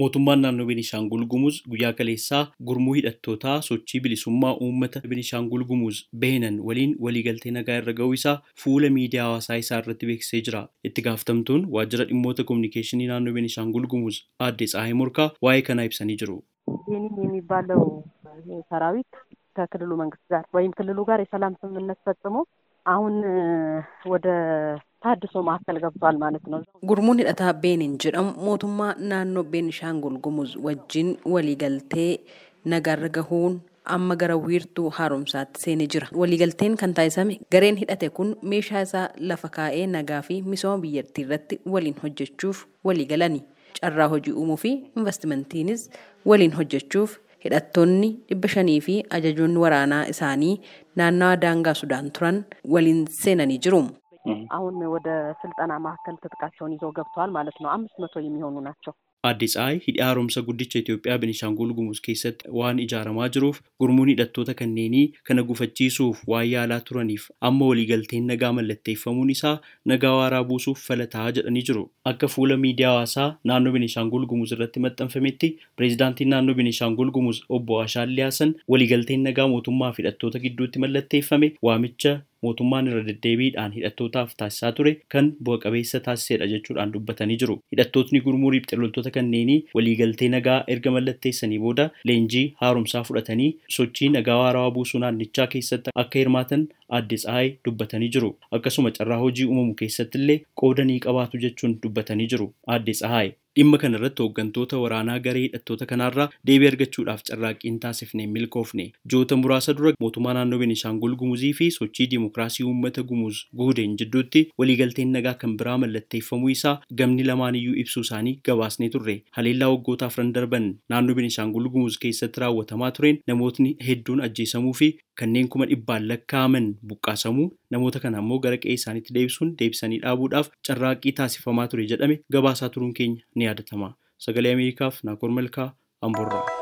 Mootummaan naannoo Beenishaangul Gumuz guyyaa kaleessaa gurmuu hidhattootaa sochii bilisummaa uummata Beenishaangul Gumuz Beenan waliin waliigaltee nagaa irra ga'uu isaa fuula miidiyaa hawaasaa isaa irratti beeksisee jira. Itti gaafatamtuun waajjira dhimmoota kominikeeshinii naannoo Beenishaangul Gumuz aadde Tsahaayi Morkaa waa'ee kanaa ibsanii jiru. ቤኒን የሚባለው ሰራዊት ከክልሉ መንግስት ጋር ወይም ክልሉ ጋር የሰላም ስምምነት ፈጽሞ አሁን ወደ ታድሶ ማዕከል ገብቷል ማለት ነው። Gurmuun hidhataa Beenin jedhamu mootummaa naannoo Beenishaangul Gumuz wajjin waliigaltee nagaarra gahuun amma gara wiirtuu haaromsaatti seenee jira. Waliigalteen kan taasifame gareen hidhate kun meeshaa isaa lafa kaa'ee nagaa fi misooma biyyattii irratti waliin hojjechuuf waliigalani. Carraa hojii uumuu fi investimentiinis waliin hojjechuuf hidhattoonni dhibba shanii fi ajajoonni waraanaa isaanii naannawa daangaa Sudaan turan waliin seenanii jiru. አሁን ወደ ስልጠና ማዕከል ትጥቃቸውን ይዘው ገብተዋል ማለት ነው። አምስት መቶ የሚሆኑ ናቸው። Aadde Tsahaayi hidha haaromsa guddicha Itoophiyaa Beenishaangul Gumuz keessatti waan ijaaramaa jiruuf gurmuun hidhattoota kanneenii kana gufachiisuuf waan yaalaa turaniif amma waliigalteen nagaa mallatteeffamuun isaa nagaa waaraa buusuuf falataa jedhanii jiru. Akka fuula miidiyaa hawaasaa naannoo Beenishaangul Gumuz irratti maxxanfametti pireezidaantiin naannoo Beenishaangul Gumuz obbo Ashaallee Haasan waliigalteen nagaa mootummaa fi hidhattoota gidduutti mallatteeffame waamicha mootummaan irra deddeebiidhaan hidhattootaaf taasisaa ture kan bu'a qabeessa taasisedha jechuudhaan dubbatanii jiru. Hidhattootni gurmuu riphxee loltoota kanneenii waliigaltee nagaa erga mallatteessanii booda leenjii haaromsaa fudhatanii sochii nagaa waarawaa buusuu naannichaa keessatti akka hirmaatan aadde Tsahaayi dubbatanii jiru. Akkasuma carraa hojii uumamu keessatti illee qooda ni qabaatu jechuun dubbatanii jiru. Aadde Tsahaayi dhimma kana irratti hooggantoota waraanaa garee hidhattoota kanaarraa deebii argachuudhaaf carraaqqiin taasifne milkoofne. Joota muraasa dura mootummaa naannoo Beenishaangul Gumuzii fi sochii dimokiraasii uummata Gumuz guudeen jidduutti waliigalteen nagaa kan biraa mallatteeffamuu isaa gamni lamaaniyyuu ibsuu isaanii gabaasnee turre. Haleellaa waggoota afran darban naannoo Beenishaangul Gumuz keessatti raawwatamaa tureen namootni hedduun ajjeesamuu fi kanneen kuma dhibbaan lakkaa'aman buqqaasamuu namoota kana ammoo gara qe'ee isaaniitti deebisuun deebisanii dhaabuudhaaf carraaqqii taasifamaa ture jedhame gabaasaa turuun keenya ni yaadatama. Sagalee Ameerikaaf Naakoor Malkaa Amboorraa.